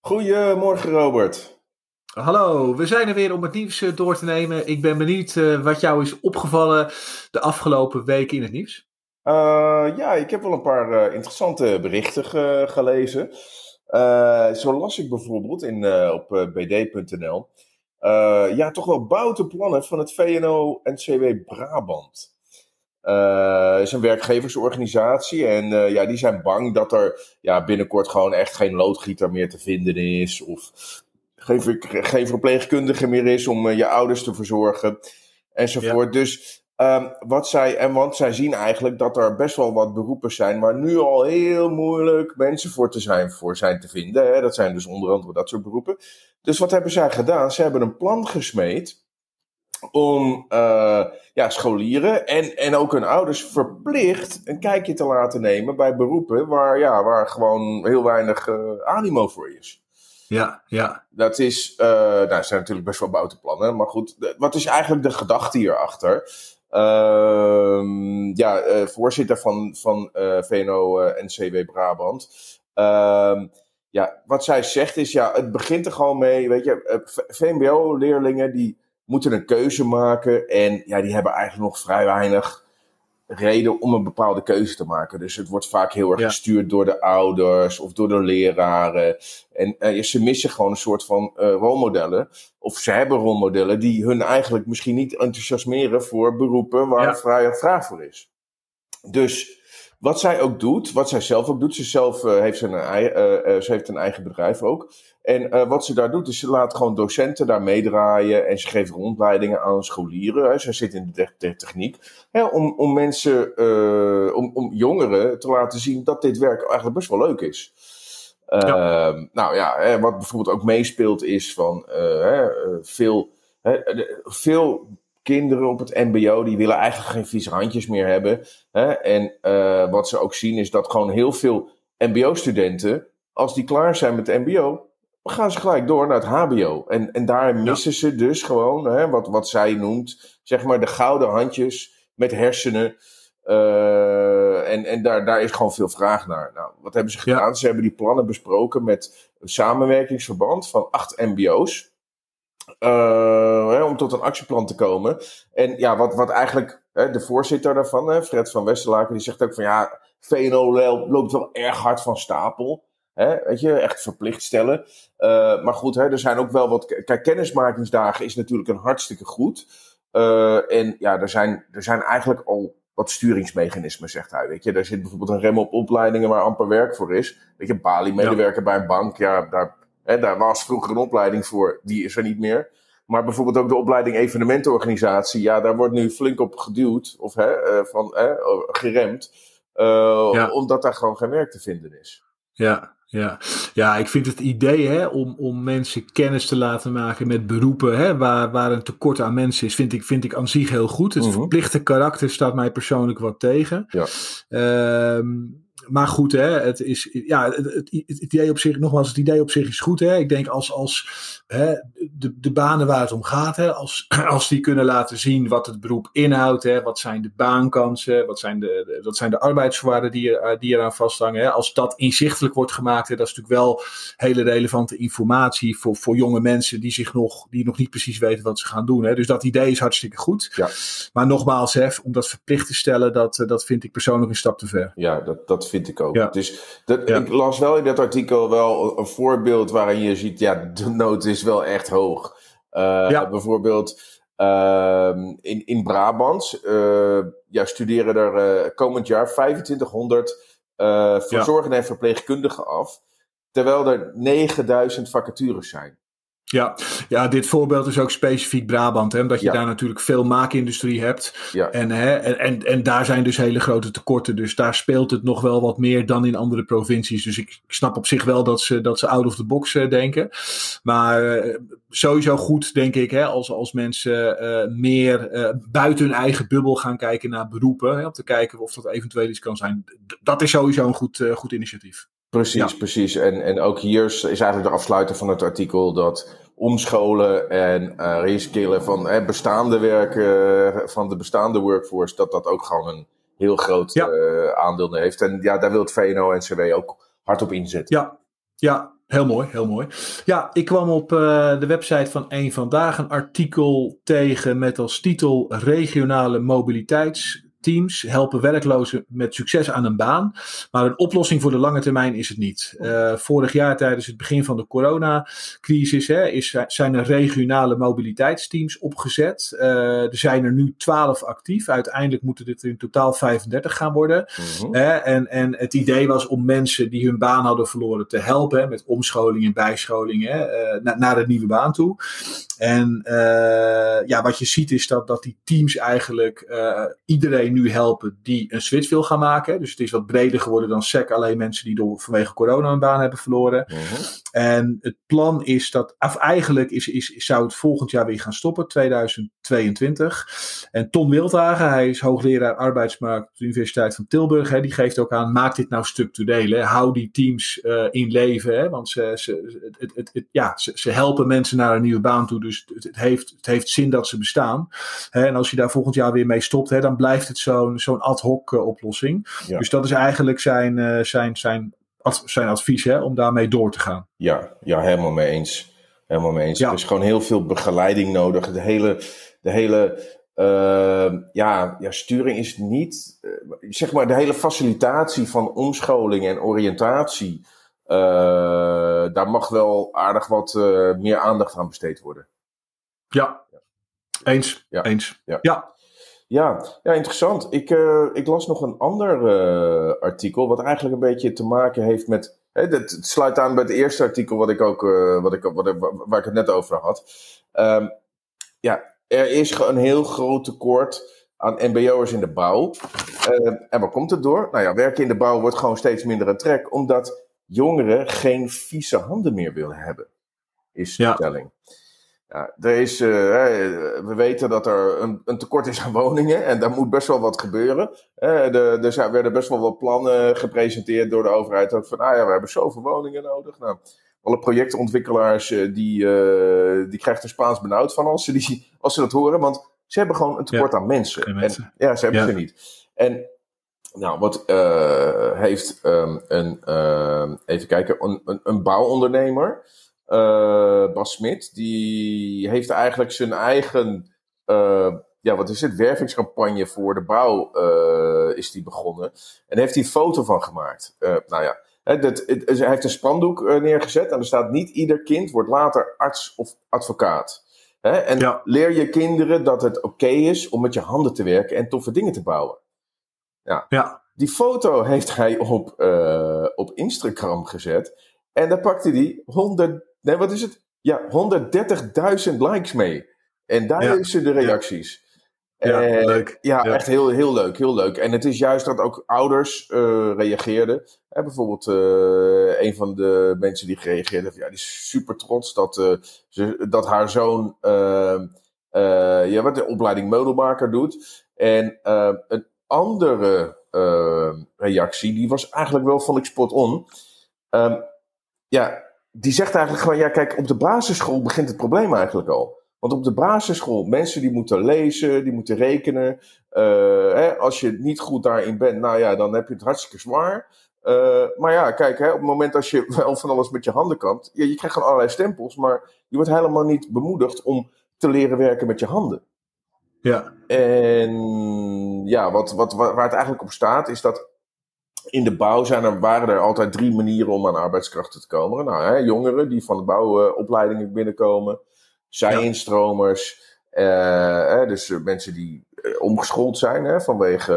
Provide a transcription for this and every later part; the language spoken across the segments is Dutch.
Goedemorgen Robert. Hallo, we zijn er weer om het nieuws eh, door te nemen. Ik ben benieuwd uh, wat jou is opgevallen de afgelopen weken in het nieuws. Uh, ja, ik heb wel een paar interessante berichten ge gelezen. zo las ik bijvoorbeeld in, op bd.nl. ja, toch wel bouwteplannen van het VNO-NCW Brabant. Het is een werkgeversorganisatie en ja, die zijn bang dat er ja, binnenkort gewoon echt geen loodgieter meer te vinden is. Of geen, geen verpleegkundige meer is om je ouders te verzorgen. Enzovoort. Dus um, wat zij, en want zij zien eigenlijk dat er best wel wat beroepen zijn waar nu al heel moeilijk mensen voor te zijn, voor zijn te vinden. Hè? Dat zijn dus onder andere dat soort beroepen. Dus wat hebben zij gedaan? Ze hebben een plan gesmeed om uh, ja, scholieren en, en ook hun ouders verplicht een kijkje te laten nemen bij beroepen waar, ja, waar gewoon heel weinig uh, animo voor is. Ja, ja. Dat is, uh, nou, dat zijn natuurlijk best wel buitenplannen, maar goed, wat is eigenlijk de gedachte hierachter? Uh, ja, voorzitter van, van VNO-NCW Brabant. Ehm, ja, wat zij zegt is, ja, het begint er gewoon mee, weet je, VMBO-leerlingen die moeten een keuze maken. En ja, die hebben eigenlijk nog vrij weinig reden om een bepaalde keuze te maken. Dus het wordt vaak heel erg gestuurd door de ouders of door de leraren. En uh, ze missen gewoon een soort van uh, rolmodellen. Of ze hebben rolmodellen die hun eigenlijk misschien niet enthousiasmeren voor beroepen waar ja. vrij vraag voor is. Dus wat zij ook doet, wat zij zelf ook doet, ze zelf uh, heeft, een, uh, ze heeft een eigen bedrijf ook. En wat ze daar doet, is ze laat gewoon docenten daar meedraaien en ze geeft rondleidingen aan scholieren. Hè. Ze zit in de, de techniek. Hè, om, om mensen, om, om jongeren te laten zien dat dit werk eigenlijk best wel leuk is. Ja. Ehm, nou ja, hè, wat bijvoorbeeld ook meespeelt is van veel, veel kinderen op het MBO, die willen eigenlijk geen vieze handjes meer hebben. Hè? En uh, wat ze ook zien is dat gewoon heel veel MBO-studenten, als die klaar zijn met het MBO, gaan ze gelijk door naar het HBO. En, en daar missen ja. ze dus gewoon, hè, wat, wat zij noemt, zeg maar de gouden handjes met hersenen. Uh, en en daar, daar is gewoon veel vraag naar. Nou, wat hebben ze gedaan? Ja. Ze hebben die plannen besproken met een samenwerkingsverband van acht MBO's. Hè, om tot een actieplan te komen. En ja, wat, wat eigenlijk hè, de voorzitter daarvan, hè, Fred van Westerlaken, die zegt ook van ja, VNO loopt wel erg hard van stapel. Hè, weet je, echt verplicht stellen. Uh, maar goed, hè, er zijn ook wel wat. Kijk, kennismakingsdagen is natuurlijk een hartstikke goed. Uh, en ja, er zijn, er zijn eigenlijk al wat sturingsmechanismen, zegt hij. Weet je, daar zit bijvoorbeeld een rem op opleidingen waar amper werk voor is. Weet je, Bali-medewerker ja. bij een bank, ja, daar Daar was vroeger een opleiding voor, die is er niet meer. Maar bijvoorbeeld ook de opleiding evenementenorganisatie, ja, daar wordt nu flink op geduwd of hè, uh, van, hè, geremd, uh, ja. omdat daar gewoon geen werk te vinden is. Ja, ja. ja, ik vind het idee hè, om, om mensen kennis te laten maken met beroepen hè, waar, waar een tekort aan mensen is, vind ik, vind ik aan zich heel goed. Het -hmm. verplichte karakter staat mij persoonlijk wat tegen. Ja. Um, maar goed, hè, het, is, ja, het, het, het, idee op zich, nogmaals, het idee op zich is goed. Hè. Ik denk als, als hè, de, de banen waar het om gaat, hè, als, als die kunnen laten zien wat het beroep inhoudt, hè, wat zijn de baankansen, wat zijn de, wat zijn de arbeidsvoorwaarden die, er, die eraan vasthangen. Hè. Als dat inzichtelijk wordt gemaakt, hè, dat is natuurlijk wel hele relevante informatie voor, voor jonge mensen die, zich nog, die nog niet precies weten wat ze gaan doen. Hè. Dus dat idee is hartstikke goed. Ja. Maar nogmaals, hè, om dat verplicht te stellen, dat, dat vind ik persoonlijk een stap te ver. Ja, dat, dat vind ik ook. Ja. Dus dat, ja. ik las wel in dat artikel wel een voorbeeld waarin je ziet, ja, de nood is wel echt hoog. Uh, ja. Bijvoorbeeld uh, in, in Brabant uh, ja, studeren er komend jaar 2500 verzorgenden en verpleegkundigen af, terwijl er 9000 vacatures zijn. Ja, ja, dit voorbeeld is ook specifiek Brabant, hè, omdat je Ja. daar natuurlijk veel maakindustrie hebt. Ja. En, hè, en, en, en daar zijn dus hele grote tekorten. Dus daar speelt het nog wel wat meer dan in andere provincies. Dus ik, ik snap op zich wel dat ze, dat ze out of the box eh, denken. Maar eh, sowieso goed, denk ik, hè, als, als mensen eh, meer buiten hun eigen bubbel gaan kijken naar beroepen. Hè, om te kijken of dat eventueel iets kan zijn. D- dat is sowieso een goed, goed initiatief. Precies, Ja. precies. En, en ook hier is eigenlijk de afsluiter van het artikel dat omscholen en eh reskillen van eh, bestaande werken, van de bestaande workforce, dat dat ook gewoon een heel groot Ja. eh, aandeel heeft. En ja, daar wil het VNO-NCW ook hard op inzetten. Ja, ja, heel mooi, heel mooi. Ja, ik kwam op eh, de website van Eén Vandaag een artikel tegen met als titel Regionale mobiliteitsteams helpen werklozen met succes aan een baan. Maar een oplossing voor de lange termijn is het niet. Eh, vorig jaar tijdens het begin van de coronacrisis hè, is, zijn er regionale mobiliteitsteams opgezet. Eh, er zijn er nu 12 actief. Uiteindelijk moeten dit er in totaal 35 gaan worden. Mhm. En, en het idee was om mensen die hun baan hadden verloren te helpen hè, met omscholing en bijscholing hè, eh, na- naar de nieuwe baan toe. En ja, wat je ziet is dat, dat die teams eigenlijk eh, iedereen nu helpen die een switch wil gaan maken. Dus het is wat breder geworden dan SEC, alleen mensen die door, vanwege corona een baan hebben verloren. Mhm. En het plan is dat, of eigenlijk is, is, zou het volgend jaar weer gaan stoppen, 2022. En Ton Wildhagen, hij is hoogleraar arbeidsmarkt op de Universiteit van Tilburg. Hè, die geeft ook aan, maak dit nou structureel. Hè, hou die teams eh, in leven. Hè, want ze, ze, het, het, het, het- ja, ze, ze helpen mensen naar een nieuwe baan toe. Dus het, het, heeft, het heeft zin dat ze bestaan. Hè, en als je daar volgend jaar weer mee stopt, hè, dan blijft het zo'n zo'n ad hoc eh, oplossing. Ja. Dus dat is eigenlijk zijn, eh, zijn, zijn, ad- zijn advies hè, om daarmee door te gaan. Ja, ja, helemaal mee eens. Helemaal mee eens. Ja. Er is gewoon heel veel begeleiding nodig. De hele, de hele eh, ja, ja, sturing is niet, eh, zeg maar, de hele facilitatie van omscholing en oriëntatie. daar mag wel aardig wat meer aandacht aan besteed worden. Ja, eens. Ja. eens. Ja. ja. Ja, ja interessant. Ik, eh, ik las nog een ander eh, artikel, wat eigenlijk een beetje te maken heeft met. Hè, het, het sluit aan bij het eerste artikel wat ik ook, eh, wat ik, wat, waar ik het net over had. Ehm, ja, er is een heel groot tekort aan MBO'ers in de bouw. Eh, en waar komt het door? Nou ja, werken in de bouw wordt gewoon steeds minder een trek, omdat jongeren geen vieze handen meer willen hebben, is de Ja. stelling. Ja, er is, eh, we weten dat er een, een tekort is aan woningen en daar moet best wel wat gebeuren. De, er zijn, werden best wel wat plannen gepresenteerd door de overheid. Ook van, ah ja, we hebben zoveel woningen nodig. Nou, alle projectontwikkelaars eh, die, eh, die krijgen er Spaans benauwd van als ze, die, als ze dat horen. Want ze hebben gewoon een tekort aan mensen. En, ja, ze hebben Ja. ze niet. En nou, wat heeft ehm, een, ehm, even kijken, een, een, een bouwondernemer, eh, Bas Smit, die heeft eigenlijk zijn eigen, eh, ja, wat is het, wervingscampagne voor de bouw eh, is die begonnen. En heeft hij een foto van gemaakt. Nou ja, dat, het- hij heeft een spandoek neergezet en er staat niet ieder kind wordt later arts of advocaat. Hè? En Ja. leer je kinderen dat het oké is om met je handen te werken en toffe dingen te bouwen. Ja. Die foto heeft hij op, op Instagram gezet. En daar pakte hij 100, nee, wat is het? Ja, 130.000 likes mee. En daar Ja. is ze de reacties. Ja, leuk. Ja, Ja. echt heel, heel leuk, heel leuk. En het is juist dat ook ouders eh, reageerden. Hè, bijvoorbeeld eh, een van de mensen die gereageerd heeft, ja, die is super trots dat, eh, ze, dat haar zoon eh, eh, ja, wat de opleiding meubelmaker doet. En een andere reactie, die was eigenlijk wel, vond ik, spot on. Ehm, ja, die zegt eigenlijk gewoon, ja, kijk, op de basisschool begint het probleem eigenlijk al. Want op de basisschool, mensen die moeten lezen, die moeten rekenen. Eh, hè, als je niet goed daarin bent, nou ja, dan heb je het hartstikke zwaar. Eh, maar ja, kijk, hè, op het moment als je wel van alles met je handen kan, ja, je krijgt gewoon allerlei stempels, maar je wordt helemaal niet bemoedigd om te leren werken met je handen. Ja. En ja, wat, wat, waar waar het eigenlijk op staat, is dat in de bouw zijn er, waren er altijd drie manieren om aan arbeidskrachten te komen. Nou, hè, jongeren die van de bouwopleidingen binnenkomen, zij-instromers, eh, dus eh, mensen die eh, omgeschoold zijn hè, vanwege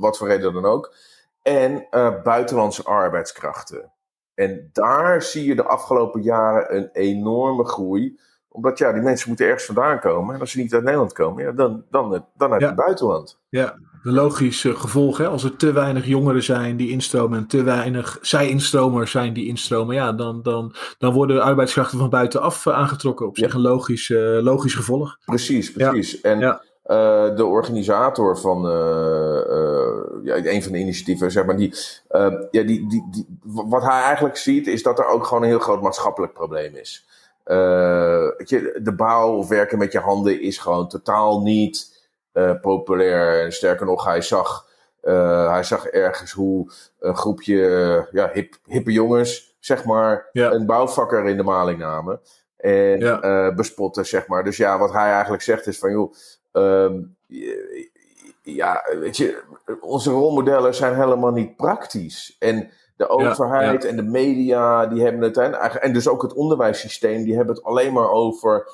wat voor reden dan ook. En buitenlandse arbeidskrachten. En daar zie je de afgelopen jaren een enorme groei. Omdat ja, die mensen moeten ergens vandaan komen. En als ze niet uit Nederland komen, ja, dan, dan, dan uit Ja. het buitenland. Ja, de logische gevolg. Hè? Als er te weinig jongeren zijn die instromen en te weinig zij-instromers zijn die instromen, ja, dan, dan, dan worden arbeidskrachten van buitenaf eh, aangetrokken. Op zich een logisch, eh, logisch gevolg. Precies, precies. En Ja. eh, de organisator van eh, eh, ja, een van de initiatieven, zeg maar, die, eh, ja, die, die, die, wat hij eigenlijk ziet, is dat er ook gewoon een heel groot maatschappelijk probleem is. Eh, de bouw of werken met je handen is gewoon totaal niet eh, populair. En sterker nog, hij zag, eh, hij zag ergens hoe een groepje ja, hip, hippe jongens, zeg maar, Ja. een bouwvakker in de maling namen. En Ja. bespotten, zeg maar. Dus ja, wat hij eigenlijk zegt is van, joh, ehm, ja, weet je, onze rolmodellen zijn helemaal niet praktisch. En de overheid en de media, die hebben het, en, en dus ook het onderwijssysteem, die hebben het alleen maar over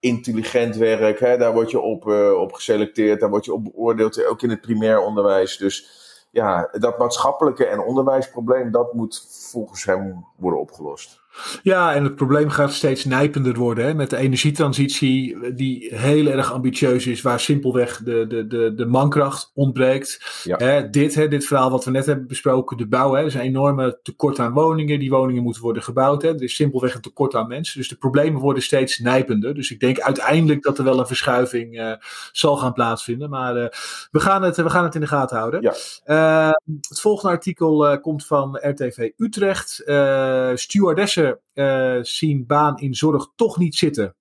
intelligent werk. Hè? Daar word je op, eh, op geselecteerd, daar word je op beoordeeld, ook in het primair onderwijs. Dus ja, dat maatschappelijke en onderwijsprobleem, dat moet volgens hem worden opgelost. Ja, en het probleem gaat steeds nijpender worden hè, met de energietransitie, die heel erg ambitieus is, waar simpelweg de, de, de, de mankracht ontbreekt. Ja. Hè, dit, hè, dit verhaal wat we net hebben besproken, de bouw, hè, er is een enorme tekort aan woningen. Die woningen moeten worden gebouwd. Hè. Er is simpelweg een tekort aan mensen. Dus de problemen worden steeds nijpender. Dus ik denk uiteindelijk dat er wel een verschuiving eh, zal gaan plaatsvinden. Maar eh, we, gaan het, we gaan het in de gaten houden. Ja. Eh, het volgende artikel eh, komt van RTV Utrecht. Stewardessen eh, zien baan in zorg toch niet zitten.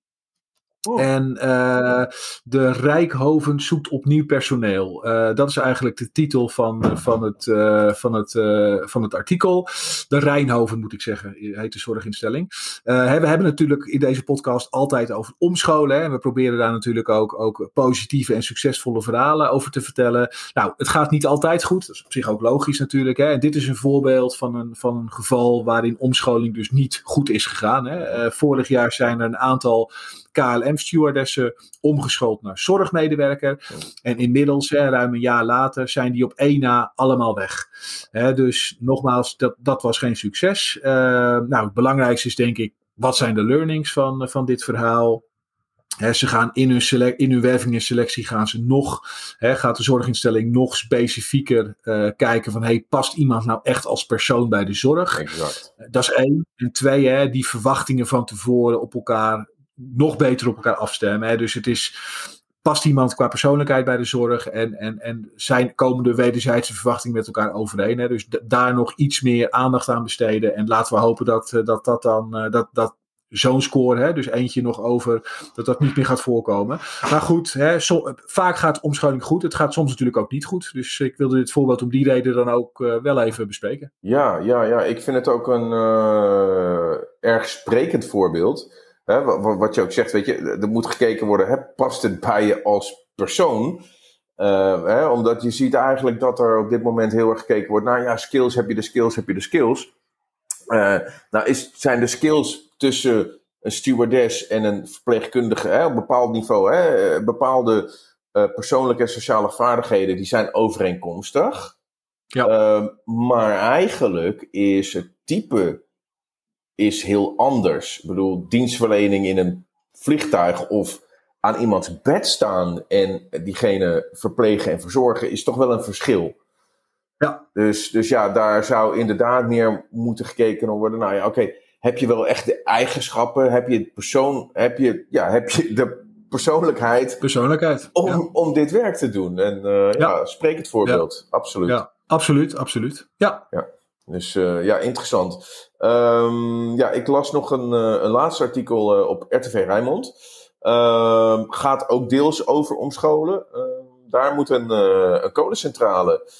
Oh. En eh, de Rijkhoven zoekt opnieuw personeel. Eh, dat is eigenlijk de titel van, van, het, eh, van, het, eh, van het artikel. De Rijnhoven moet ik zeggen, heet de zorginstelling. Eh, we hebben natuurlijk in deze podcast altijd over omscholen. Hè, en we proberen daar natuurlijk ook, ook positieve en succesvolle verhalen over te vertellen. Nou, het gaat niet altijd goed. Dat is op zich ook logisch natuurlijk. Hè. En dit is een voorbeeld van een, van een geval waarin omscholing dus niet goed is gegaan. Hè. Eh, vorig jaar zijn er een aantal KLM-stewardessen omgeschoold naar zorgmedewerker. En inmiddels, hè, ruim een jaar later, zijn die op één na allemaal weg. Hè, dus nogmaals, dat, dat was geen succes. Eh, nou, het belangrijkste is denk ik, wat zijn de learnings van, van dit verhaal? Ze gaan in hun, selec- in hun werving en selectie gaan ze nog, gaat de zorginstelling nog specifieker eh, kijken van, hey, past iemand nou echt als persoon bij de zorg? Exact. Dat is één. En twee, hè, die verwachtingen van tevoren op elkaar nog beter op elkaar afstemmen. Hè. Dus het is, past iemand qua persoonlijkheid bij de zorg en, en, en zijn, komen de wederzijdse verwachtingen met elkaar overeen. Hè. Dus daar nog iets meer aandacht aan besteden. En laten we hopen dat eh, dat, dat dan, eh, dat, dat zo'n score, hè, dus eentje nog over, dat dat niet meer gaat voorkomen. Maar goed, hè, vaak gaat omscholing goed. Het gaat soms natuurlijk ook niet goed. Dus ik wilde dit voorbeeld om die reden dan ook eh, wel even bespreken. Ja, ja, ja, ik vind het ook een erg sprekend voorbeeld. Hè, wa- wa- wat je ook zegt, weet je, er moet gekeken worden, hè, past het bij je als persoon? Eh, hè, omdat je ziet eigenlijk dat er op dit moment heel erg gekeken wordt naar, ja, skills, heb je de skills, heb je de skills. Eh, nou is, zijn de skills tussen een stewardess en een verpleegkundige hè, op een bepaald niveau, hè, eh, bepaalde persoonlijke en sociale vaardigheden, die zijn overeenkomstig. Ja. Ehm, maar eigenlijk is het type is heel anders. Ik bedoel, dienstverlening in een vliegtuig of aan iemands bed staan en diegene verplegen en verzorgen is toch wel een verschil. Ja. Dus, dus ja, daar zou inderdaad meer moeten gekeken worden. Nou ja, oké, heb je wel echt de eigenschappen? Heb je het persoon, heb je, ja, heb je de persoonlijkheid Persoonlijkheid. om, Ja. om dit werk te doen? En eh, ja. spreek het voorbeeld. Absoluut. Ja, absoluut, absoluut. Ja, Dus eh, ja, interessant. Ehm, ja, ik las nog een, eh, een laatste artikel eh, op RTV Rijnmond. Ehm, gaat ook deels over omscholen. Ehm, daar moet een, een kolencentrale,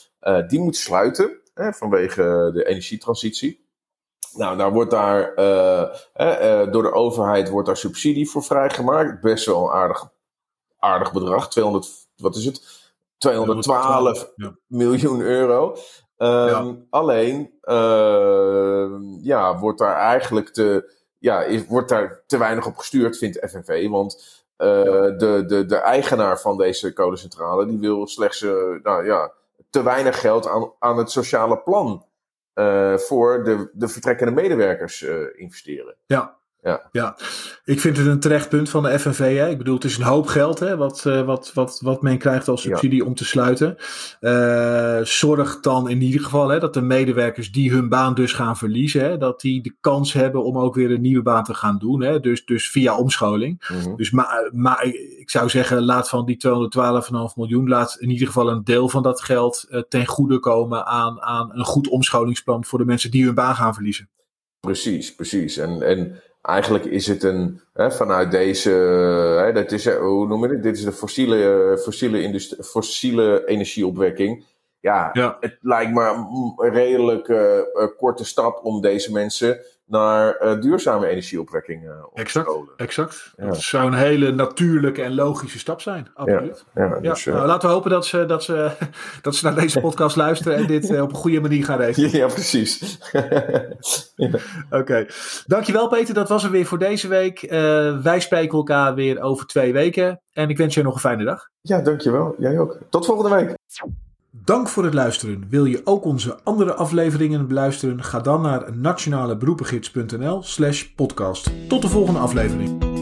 die moet sluiten hè, vanwege de energietransitie. Nou, daar wordt daar door de overheid wordt daar subsidie voor vrijgemaakt. Best wel een aardig, aardig bedrag. 200, wat is het? 212 Ja. miljoen euro. Ehm, Ja. Alleen, ehm, ja, wordt daar eigenlijk te, ja, is, wordt daar te weinig op gestuurd, vindt FNV. Want eh, de, de, de eigenaar van deze kolencentrale, die wil slechts, eh, nou ja, te weinig geld aan, aan het sociale plan voor de, de vertrekkende medewerkers investeren. Ja, ja. ja, ik vind het een terecht punt van de FNV. Hè. Ik bedoel, het is een hoop geld hè, wat, uh, wat, wat, wat men krijgt als subsidie om te sluiten. Uh, zorg dan in ieder geval hè, dat de medewerkers die hun baan dus gaan verliezen, hè, dat die de kans hebben om ook weer een nieuwe baan te gaan doen. Hè. Dus, dus via omscholing. Mm -hmm. Dus maar, maar ik zou zeggen, laat van die 212,5 miljoen, laat in ieder geval een deel van dat geld uh, ten goede komen aan, aan een goed omscholingsplan voor de mensen die hun baan gaan verliezen. Precies, precies. En, en eigenlijk is het een, hè, vanuit deze, hè, dat is, hoe noem je het? Dit is de fossiele, fossiele, industrie, fossiele energieopwekking. Ja, ja, het lijkt me een redelijk uh, korte stap om deze mensen naar uh, duurzame energieopwekking uh, op exact, scholen. Exact. Ja. Dat zou een hele natuurlijke en logische stap zijn. Absoluut. Ja, ja, dus, ja. Nou, laten we hopen dat ze, dat, ze, dat ze naar deze podcast luisteren en dit op een goede manier gaan regelen. Ja, precies. Oké. Okay. Dankjewel Peter, dat was het weer voor deze week. wij spreken elkaar weer over twee weken. En ik wens je nog een fijne dag. Ja, dankjewel. Jij ook. Tot volgende week. Dank voor het luisteren. Wil je ook onze andere afleveringen beluisteren? Ga dan naar nationaleberoepengids.nl slash podcast. Tot de volgende aflevering.